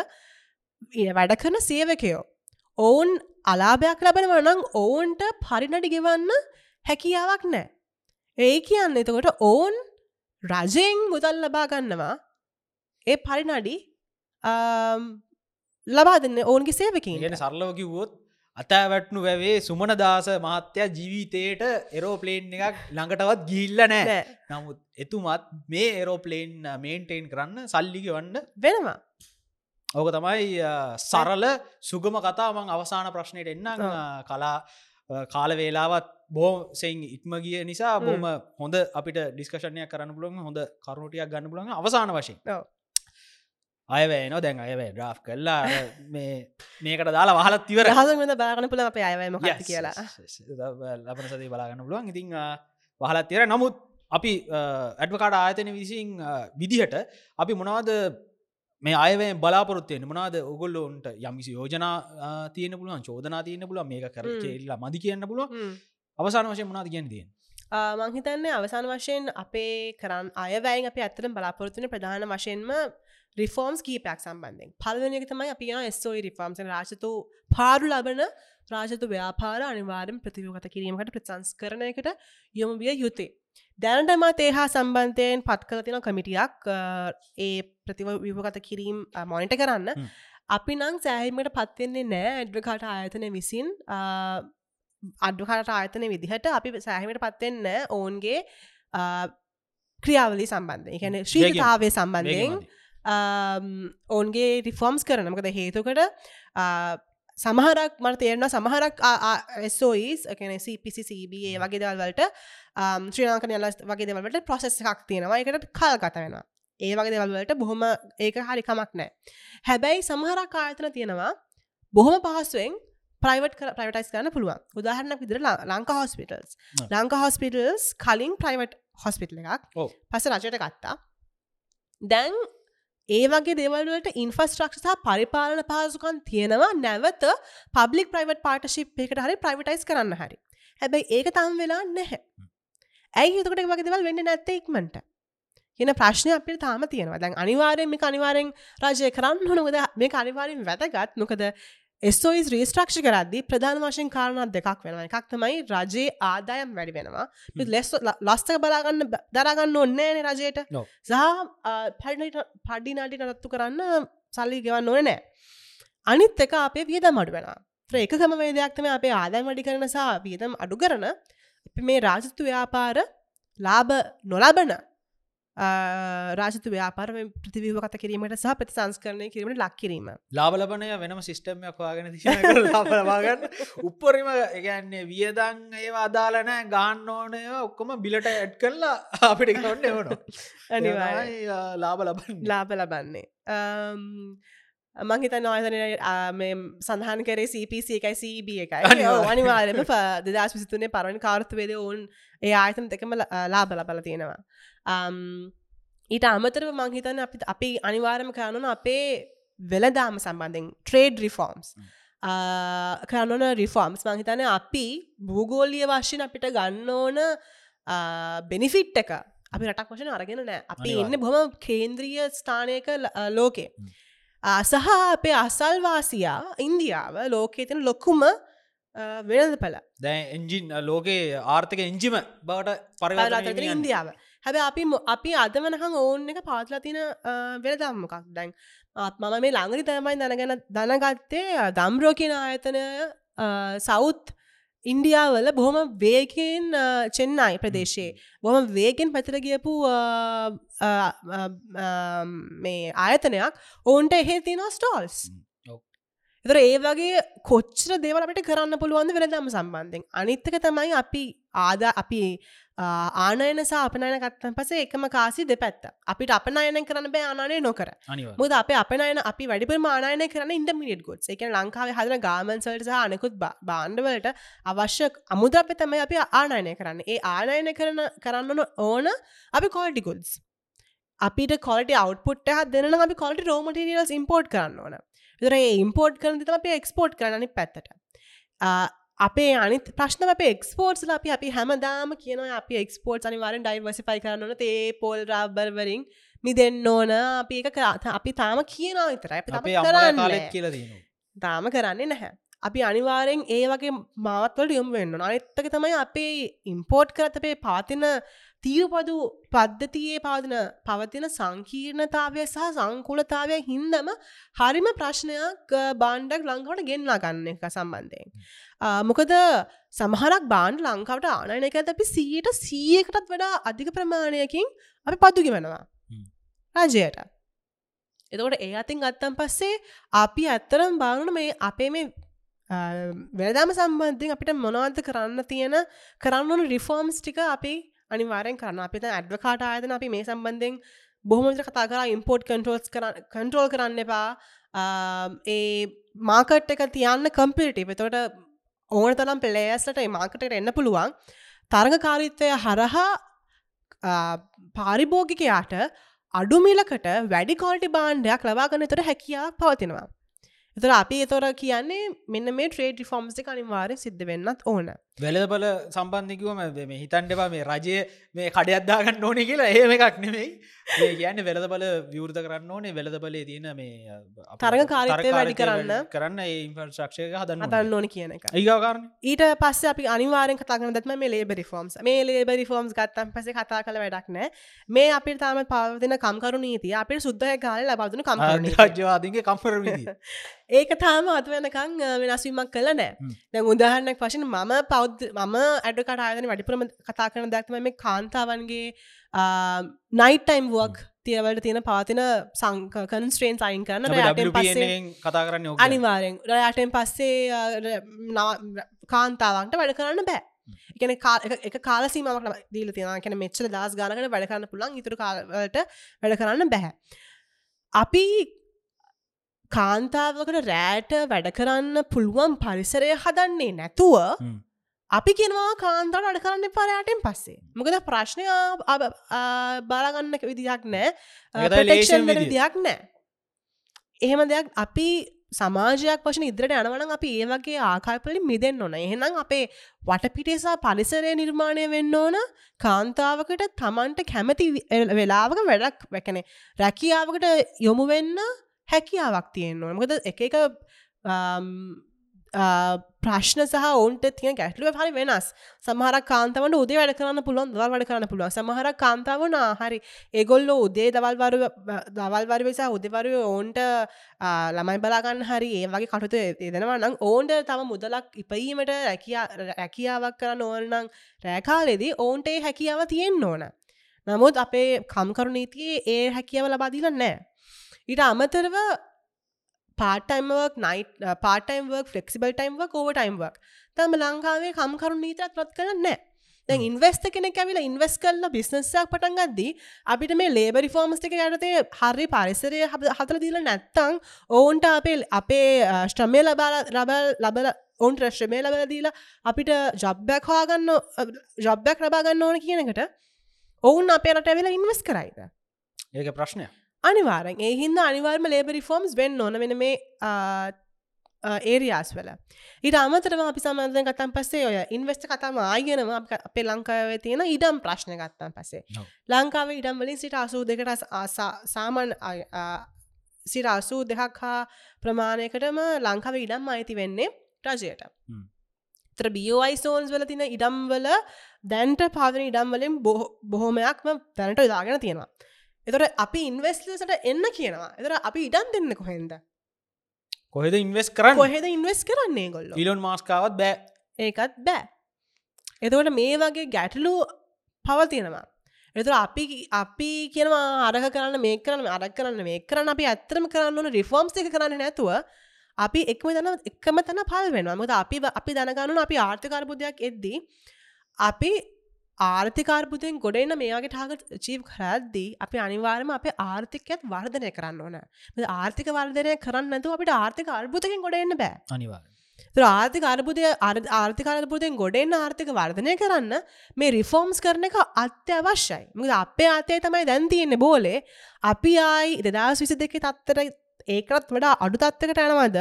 වැඩ කරන සේවකයෝ ඔවුන් අලාභයක් ලබන වනං ඔවුන්ට පරිනඩි ගෙවන්න හැකියාවක් නෑ ඒ කියන්න එතකොට ඔවුන් රජයෙන් මුදල් ලබා ගන්නවා. ඒ පරිනඩි ලබා දෙන්න ඔවුන්ගේ සේවකින් ගෙන සරලව කිව්වොත් අතෑවැට්නු වැවේ සුමන දාස මහත්තයා ජීවිතයට එරෝපලේන් එකක් ළඟටවත් ගිල්ල නෑ නමුත් එතුමත් මේ එරෝපලේන් මේන්ටේන් කරන්න සල්ලිග වන්න වෙනවා ඕක තමයි සරල සුගම කතාමං අවසාන ප්‍රශ්නයට එන්න කලා කාල වේලාවත් බෝ සෙන් ඉක්ම ගිය නිසා බොම හොඳ අපිට ඩිස්කශනයක් කරන්න පුළන් හොඳ කරුණටියක් ගන්න පුළන් අවසාන වශයෙන්. අයවැය නො දැන් අයවැ ඩ්‍රා් කල්ලා මේ මේකට දාලා වහලත් තිවර හසමද බාගන පුළ අප අයවම කියලා. ලබන සති බලාගන්න පුළුවන්. ඉතිං වහලත් තිර නමුත් අපි ඇඩ්වකාඩ ආයතන විසින් විදිහට අපි මොනවද මේ අයවේ බලාපොරත්වය මනාද ඔගොල්ලොන්ට යමිසි යෝජනා තියන පුළුවන් චෝදනා තියන පුල මේක කර කෙල්ලා මදි කියන්න පුළුව අවසාන වශය මනාද කියෙන් තියෙන් මංහිතන්නේ අවසාන වශයෙන් අපේ කරන්න අයවැයි අප ඇත්තන බලාපොරත්තුන ප්‍රධාන වශයෙන්ම රිෆෝම්ස් කීපයක් සම්බන්ධෙන් පලවනක තමයි අපි ස්ෝයි රිෆෝම්ස රාජතු පාඩු ලබන රාජතු ව්‍යාපාර අනිවාරෙන් ප්‍රතිවගත කිරීමකට ප්‍රසංස් කරනයකට යොම විය යුතේ. දැනටම තේහා සම්බන්ධයෙන් පත් කල තින කමිටියක් ඒ ප්‍රතිව විපගත කිරීම් මොනිට කරන්න. අපි නං සෑහිමට පත්වෙන්නේ නෑ ඇඩ්වකාට ආයතනය විසින්. අඩුහට ආයතන විදිහට අපි සෑහිමට පත්වෙන්න ඔවුන්ගේ ක්‍රියාවලි සම්බන්ධය ගැන ශ්‍රීතාවේ සම්බන්ධයෙන් ඔවන්ගේ රිෆෝම්ස් කරනමකද හේතුකට සමහරක් මට තේරෙන සමහරක් ස්ෝයිස් කැන CPCCB වගේ දවල්වලට ශ්‍රී ලංකන යල වගේ දෙවලට ප්‍රොසෙස් එකක් තියෙනවා. එකට කල් ගත වෙනවා. ඒ වගේ දෙවල්වලට බොහොම ඒක හරිකමක් නෑ හැබැයි සමහරක් ආයතන තියෙනවා බොහොම පහසුවෙන් ප්‍රයිවට් ප්‍රයිවටයිස් කරන්න පුළුවන්. උදාහරණක් විදිර ලංකා හොස්පිටල්ස් ලංකා හොස්පිටල්ස් කලින් ප්‍රයිවට් හොස්පිටල එකක් පස රජයට ගත්තා. දැන් ඒ වගේ දෙවල්වලට ඉන්ෆස්ට්‍රක්ෂ සහ පරිපාලන පාසුකන් තියෙනවා නැවත පබ්ලික් ප්‍රයිවට් පාටශිප් එකට හරි ප්‍රයිවටයිස් කරන්න හරි. හැබැයි ඒක තම් වෙලා නැහැ. ඇයි එතකට වගේ දෙවල් වෙන්න නැත්ත ඉක්මට කියන ප්‍රශ්නය අපිට තාම තියෙනවා. දැන් අනිවාරයෙන් මේ අනිවාරෙන් රජය කරන්න හොනොද මේ අනිවාරෙන් වැදගත්. නොකද ස්ෝයිස් රීස්ට්‍රක්ෂ කරද්දි ප්‍රධාන වශයෙන් කාරණත් දෙකක් වෙන එකක් තමයි රජයේ ආදායම් වැඩි වෙනවා. ලෙස් ලස්තක බලාගන්න දරගන්න ඔන්නේන රජයට. සහ පඩිනාටි නරත්තු කරන්න සල්ලි ගෙවන්න ඕන නෑ. අනිත් එක අපේ වියද මඩු වෙන ඒකම වේදයක්තම අපේ ආදායම් වැඩි කරන සහ වියදම් අඩු කරන. මේ රාජත්තු ව්‍යාපාර ලාභ නොලබන රාජතු ව්‍යාපාර ප්‍රතිවීව කත කිරීමට සහ ප්‍රති සංස්කරණය කිරීමට ලක් කිරීම ලාබලබනය වෙනම සිිස්ටම්යක් වාගෙන ලාබලවාගන්න උපරිම එකන්නේ වියදං ඒවා අදාලනෑ ගාන්න ඕනය ඔක්කොම බිලට ඇඩ් කරලා අපිට කොන්න එවන ලාබ ලබන්න ලාබ ලබන්නේ මංහිත නොයතන සඳහන් කරේ CPC එකයි CB එකයි. අනිවාරම දෙදස් විසිතුනේ පරවනි කාර්තවේද ඔවුන් ඒ ආයතන දෙකම ලාබ ලබල තියෙනවා. ඊට අමතරව මංහිතන අපි අපි අනිවාරම කරනුන අපේ වෙලදාම සම්බන්ධෙන් ට්‍රේඩ් රිෆෝම්ස් කරනුන රිෆෝම්ස් මංහිතන අපි භූගෝලිය වශයෙන් අපිට ගන්න ඕන බෙනිෆිට් එක අපි රටක් වශන අරගෙන නෑ. අපි. එන්න බොම කේන්ද්‍රීය ස්ථානයක ලෝකේ සහ අපේ අසල්වාසියා ඉන්දියාව ලෝකයේ තින ලොකුම වෙනද පල දැ එන්ජින් ලෝකේ ආර්ථක එංජිම බවට පරලාතර ඉන්දියාව. හැබ අපි අපි අදවනහං ඕන්න එක පාත්ලා තින වෙන දම්මකක් දැන් මම මේ ළඟරි තමයි දැනගෙන දැනගත්තේ දම්රෝ කියන ආයතනය සෞත් ඉන්ඩියාවල බොහොම වේකෙන් චෙන්නයි ප්‍රදේශයේ. බොහම වේගෙන් පැතර ගියපු මේ ආයතනයක් ඔවුන්ට එහෙ තිනවා ස්ටෝල්ස්. එතර ඒ වගේ කොච්චර දේවලට කරන්න පුළුවන්ද වෙනදම සම්බන්ධෙන් අනිත්තක තමයි අපි ආදා අපි ආනයන සහ අපනයන කත්තන් පසේ එකම කාසි දෙපැත්ත. අපිට අපනයන කරන්න බෑ ආනය නොකර. මුද අප අපනයන අපි වැඩිපුර මානයන කරන ඉන්ඩමිනිට ගොඩ් එක ලංකාව හදන ගාමන්සල්ට අනෙකුත් බාණ්ඩවලට අවශ්‍ය අමුද්‍රප තමයි අපි ආනයනය කරන්න. ඒ ආනයන කරන කරන්න ඕන අපි කොල්ටි ගුල්ස් අපිට කොලට අවට්පුට් හ දෙන අපි කොලට රෝමටිරියල්ස් ඉම්පෝර්ට් කරන්න ඕන. විතර ඉම්පෝර්ට් කරන තම අප එක්ස්පෝර්ට් කරනනි පැත්තට අපේ අනි ප්‍රශ්න අප එක්ස්පෝර්ට්ස් අපි අපි හැමදාම කියන අපි එක්ස්පෝර්ට් අනිවාරෙන් ඩයිවසිෆයි කරන්නන තේ පෝල් රබර්වරින් මි දෙන්න ඕන. අපි එක කරා අපි තාම කියනවා අම්මලා කරන්නේ කාලෙත් නෑ. කියලා තියෙනවා තාම කරන්නේ නැහැ. අපි අනිවාරෙන් ඒ වගේ මාවත්වලට යොම් වෙන්න අනිත්තක තමයි අපේ ඉම්පෝර්ට් කරත අපේ පාතින තීරපදු පද්ධතියේ පාදන පවතින සංකීර්ණතාවය සහ සංකුලතාවය හින්දම හරිම ප්‍රශ්නයක් බාණ්ඩක් ලංකාවට ගෙන්ලා ගන්න එක සම්බන්ධයෙන්. මොකද සමහරක් බාණ්ඩ ලංකාවට ආනයන එක අපි සීයට සීයකටත් වඩා අධික ප්‍රමාණයකින් අපි හ්ම්. රජයට. එතකොට ඒ අතින් ගත්තන් පස්සේ අපි ඇත්තරම් බානුන මේ අපේ මේ වෙනදාම සම්බන්ධින් අපිට මොනවද කරන්න තියෙන කරන්නන රිෆෝම්ස් ටික අපි අනිවාරෙන් කරන්න අපිත ඇඩ්වකාට ආයතන අපි මේ සම්බන්ධෙන් බොහොමට කතා කර ඉම්පෝර්ට් කන්ටෝල්ස් කන්ට්‍රෝල් කරන්න එපා. ඒ මාකට් එක තියන්න කම්පිටි එතකොට ඕන තරම් පෙළේස්ලට මාකටට එන්න පුළුවන් තරඟකාරීත්වය හරහා ආ, පාරිභෝගිකයාට අඩුමිලකට වැඩි කොල්ටි බාණ්ඩයක් ලබාගන්න තොර හැකියාවක් පවතිනවා. එතර අපි එතොර කියන්නේ මෙන්න මේ ට්‍රේඩ් ෆෝම්ස් අනිවාරය සිද්ධ වෙන්නත් ඕන වෙලබල සම්බන්ධිකුවම මේ හිතන්ටපා මේ රජය මේ කඩයක්දාගන්න ඕන කියලා ඒම එකක් නෙමෙයි. ඒ කියන්න වෙලදබල විවෘත කරන්න ඕනේ. වෙලදබලේ තියෙන මේ අප- තරගකාරීත්වය වැඩි කරන්න. කරන්න ඒ ඉන්ෆර්ශක්ෂය හදන්න අතන්න ඕන කියන එක. ඒකාරණ ඊට පස්ස අපි අනිවාරෙන් කතාගන දත්ම මේ ලේබරි ෆෝම්ස් මේ ලේබරි ෆෝම්ස් ගත්තම් පස කතා කළ වැඩක් නෑ මේ අපි තාම පවතින කම්කරු නීතිය අපිට සුද්දය කාල ලබදන කම්කරු රාජ්‍යවාදගේ කම්පර ඒක තාම අත වෙනකං අ, වෙනස්වීමක් කළ නෑ. දැ උදාහරනක් වශයෙන් මම පෞද් මම ඇඩකට ආයතන වැඩිපුරම කතා කරන දැක්ම මේ කාන්තාවන්ගේ නයිටයිම් වුවක් තියවලට තියෙන පවතින සංක කන්ස්ට්‍රේන් සයින් කරන රෑටෙන් පස්සේ කතා කරන්න අනිවාරෙන් රයාටෙන් පස්සේ කාන්තාවන්ට වැඩ කරන්න බෑ. එකන එක කාල සීමක් දීල තියෙන කෙන මෙච්චල දස් ගානකට වැඩ කරන්න පුළන් ඉතුර කාලට වැඩ කරන්න බැහැ අපි කාන්තාවකට රෑට වැඩ කරන්න පුළුවන් පරිසරය හදන්නේ නැතුව. අපි කෙනවා කාන්තට අඩ කරන්න පරයාටෙන් පස්සේ. මොකද ප්‍රශ්නය බාරගන්න විදිහක් නෑ. විදිය. විදිහක් නෑ. එහෙම දෙයක් අපි සමාජයක් වශන ඉදිරට යනවන අපි ඒ වගේ ආකාපලින් මිදෙන් ඕන. එහෙනම් අපේ වටපිටේසා පරිසරය නිර්මාණය වෙන්න ඕන. කාන්තාවකට තමන්ට කැමති වෙලාවක වැඩක් වැකැනෙ රැකියාවකට යොමු වෙන්න හැකියාවක් තියෙන්න්න ඕන. මොකද එක එක ප්‍රශ්න සහ ඔවන්ට තිය ගැටලුව හරි වෙනස් සමහරක් කාන්තවට උදේ වැඩ කරන්න පුළුවන් දවල් වැඩ කරන්න පුළුවන් සමහරක් කාන්තාවන හරි ඒගොල්ල උදේ දවල්වරු දවල්වර වෙසා උදෙවරු ඔවුන්ට ළමයි බලාගන්න හරි ඒ වගේ කටුතු දෙනවා නම් ඕන්ට තම මුදලක් ඉපීමට රැකියාවක් කරන්න ඕනනම් රෑකාලෙදී ඔවුන්ට ඒ හැකියාව තියෙන්න්න ඕන නමුත් අපේ කම්කරු නීතියේ ඒ හැකියාව ලබාදීල නෑ ඊට අමතරව පාටයිම්වක් නයිට පාටයිම්වක් ෆලෙක්සිබල් ටයිම්වක් ඕව ටයිම්වක් තම ලංකාවේ කම්කරු නීතත් රත් කරන්න නෑ දැන් ඉන්වස්ට කෙනෙ ඇවිල ඉන්වස් කල්ල බිස්නස්සයක් පටන් ගද්දී අපිට මේ ලේබරි ෆෝර්මස්ටික යටතේ හරි පරිසරය හතල දීල නැත්තං ඔවුන්ට අපේ අපේ ශ්‍රමය ලබාල රබල් ලබල ඔවුන් ශ්‍රමය ලබල දීලා අපිට ජොබ්බැක් හවාගන්න ජොබ්බැක් ලබාගන්න ඕන කියනකට ඔවුන් අපේ රට ඇවෙලා ඉන්වස් කරයිද? ඒක ප්‍රශ්නය අනිවාරෙන්. ඒ හින්ද අනිවාර්ම ලේබරි ෆෝම්ස් වෙන්න ඕන වෙන මේ ඒරියාස් වල. ඊට අමතරව අපි සමන්ධ ගතන් පස්සේ ඔය ඉන්වස්ට කතාම ආයනවා අපේ ලංකාවේ තියෙන ඉඩම් ප්‍රශ්න ගත්තන් පසේ. ලංකාව ඉඩම් වලින් සිට අසූ දෙකට සාමන් සිට අසූ දෙහක් හා ප්‍රමාණයකටම ලංකාව ඉඩම් අයිති වෙන්නේ රජයට. තර බියෝයි සෝන්ස් වල තින ඉඩම්වල දැන්ට පාදන ඉඩම්වලින් බොහෝමයක්ම දැනට ඉදාගෙන තියෙනවා එතොට අපි ඉන්වස්ලසට එන්න කියනවා. එතර අපි ඉඩම් දෙන්න කොහෙන්ද? කොහෙද ඉන්වස් කරන්න? කොහෙද ඉන්වස් කරන්නේ ගොල්ල ඉලොන් මාස්කාවත් බෑ. ඒකත් බෑ. එතවට මේ වගේ ගැටලු පවතිනවා එතුර අපි අපි කියනවා අරහ කරන්න මේ කරන්න අරක් කරන්න මේ කරන්න අපි ඇත්තරම කරන්න රිෆෝම්ස් එක කරන්න නැතුව අපි එක්ම තන එකම තැන පල් වෙනවා. මොද අපි අපි දැනගන්නු අපි ආර්ථකාරබුදයක් එද්දී අපි ආර්ථිකාර්බුදයෙන් ගොඩන්න මේගේ ටාගට ජීව කරද්දී අපි අනිවාර්ම අප ආර්ථිකයත් වර්ධනය කරන්න ඕන. ආර්ථික වර්ධනය කරන්න නැතු අපිට ආර්ථික අර්බුදකින් ගොඩන්න බෑ. අනිවාර ආර්ථික අර්බුදය ආර්ථික අර්බුදයෙන් ගොඩෙන් ආර්ථික වර්ධනය කරන්න මේ රිෆෝම්ස් කරන එක අත්‍යවශ්‍යයි. මුද අපේ අතේ තමයි දැන්තියෙන්නේ බෝලේ. අපි ආයි දෙදස් විසි දෙක තත්තර ඒකත් වඩා අඩු තත්වකට යනවද?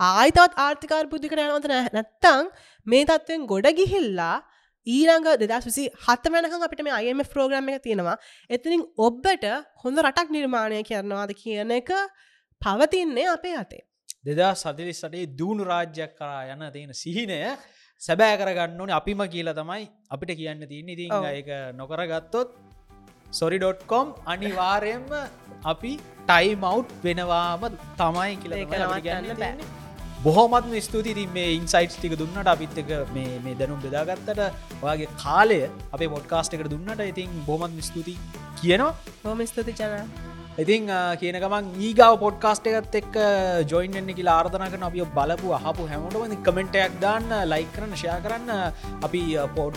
ආයිතත් ආර්ථිකාර්බුද්ධිකට යනවද නැත්තං මේ තත්ත්වෙන් ගොඩ ගිහිල්ලා ඊළඟ දෙදස් විසි හත වෙනක අපිට මේ අයම ප්‍රෝග්‍රම් එක තියෙනවා එතිනින් ඔබ්බට හොඳ රටක් නිර්මාණය කරනවාද කියන එක පවතින්නේ අපේ අතේ දෙදා සතිලිස් සටේ දූුණු රාජ්‍යයක් කරා යන තියෙන සිහිනය සැබෑ කරගන්න ඕනේ අපිම කියලා තමයි අපිට කියන්න තියන්න ඉතින්. එක නොකරගත්තොත් සොරි.කොම් අනිවාරයෙන්ම අපි ටයිමව් වෙනවාම තමයි කියලා ඒක කියන්න බෑ. බොහොමත්ම ස්තුති තින් මේ ඉන්සයිට් ටික දුන්නට අපිත්තක මේ දැනුම් බෙදාගත්තට. ඔයාගේ කාලය අපේ මොඩ්කාස්ට එකට දුන්නට. ඉතින් බොහොමත් ස්තුති කියනවා. හෝම ස්තුති ජන ඉතින් කියනකමන් ඒගාව පොඩ්කාස්ට එකත් එක් ජොයින්න්න කියලා ආර්ධනකන අපිය බලපු අහපු හැමෝටම කමෙන්ටයක් දාන්න ලයි කරන්න ෂයා කරන්න. අපි පොඩ්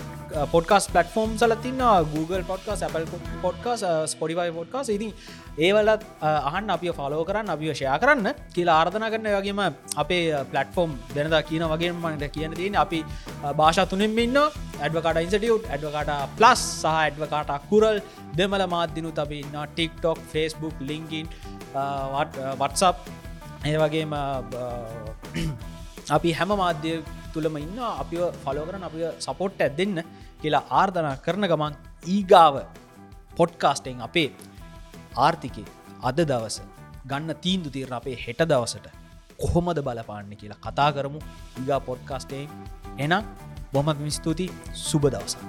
පොඩ්කාස් පලටෆෝම් සලතින්න Google podcast Apple podcast Spotify podcast ඉතින් ඒවලත් uh, අහන් අපි ෆලෝ කරන්න අපිය ෂයා කරන්න කියලා ආර්ධන කරන්න වගේම අපේ uh, පලටෆෝම් දෙනද කියන වගේ මනට කියන තියෙන අපි uh, භාෂා තුනෙන් ඉන්න ඇඩවකට ඉන්සටියුට් ඇඩවකට ප්ලස් සහ ඇඩවකාට කුරල් දෙමල මාධ්‍යනු අපි ඉන්න ටික්ටොක් ෆස්බුක් ලිංකින් වටසප් ඒ වගේම අපි හැම මාධ්‍ය තුළම ඉන්න අපි ෆලෝ කරන අපි සපොට් ඇත් දෙන්න කියලා ආර්ධනා කරන ගමන් ඊගාව පොඩ්කාස්ටෙන් අපේ ආර්ථිකය අද දවස ගන්න තීන්දු තීරණ අපේ හෙට දවසට කොහොමද බලපාන්න කියලා කතා කරමු. ඊගා පොඩ්කාස්ටෙන් එනම් බොමත් ස්තුති සුබ දවසා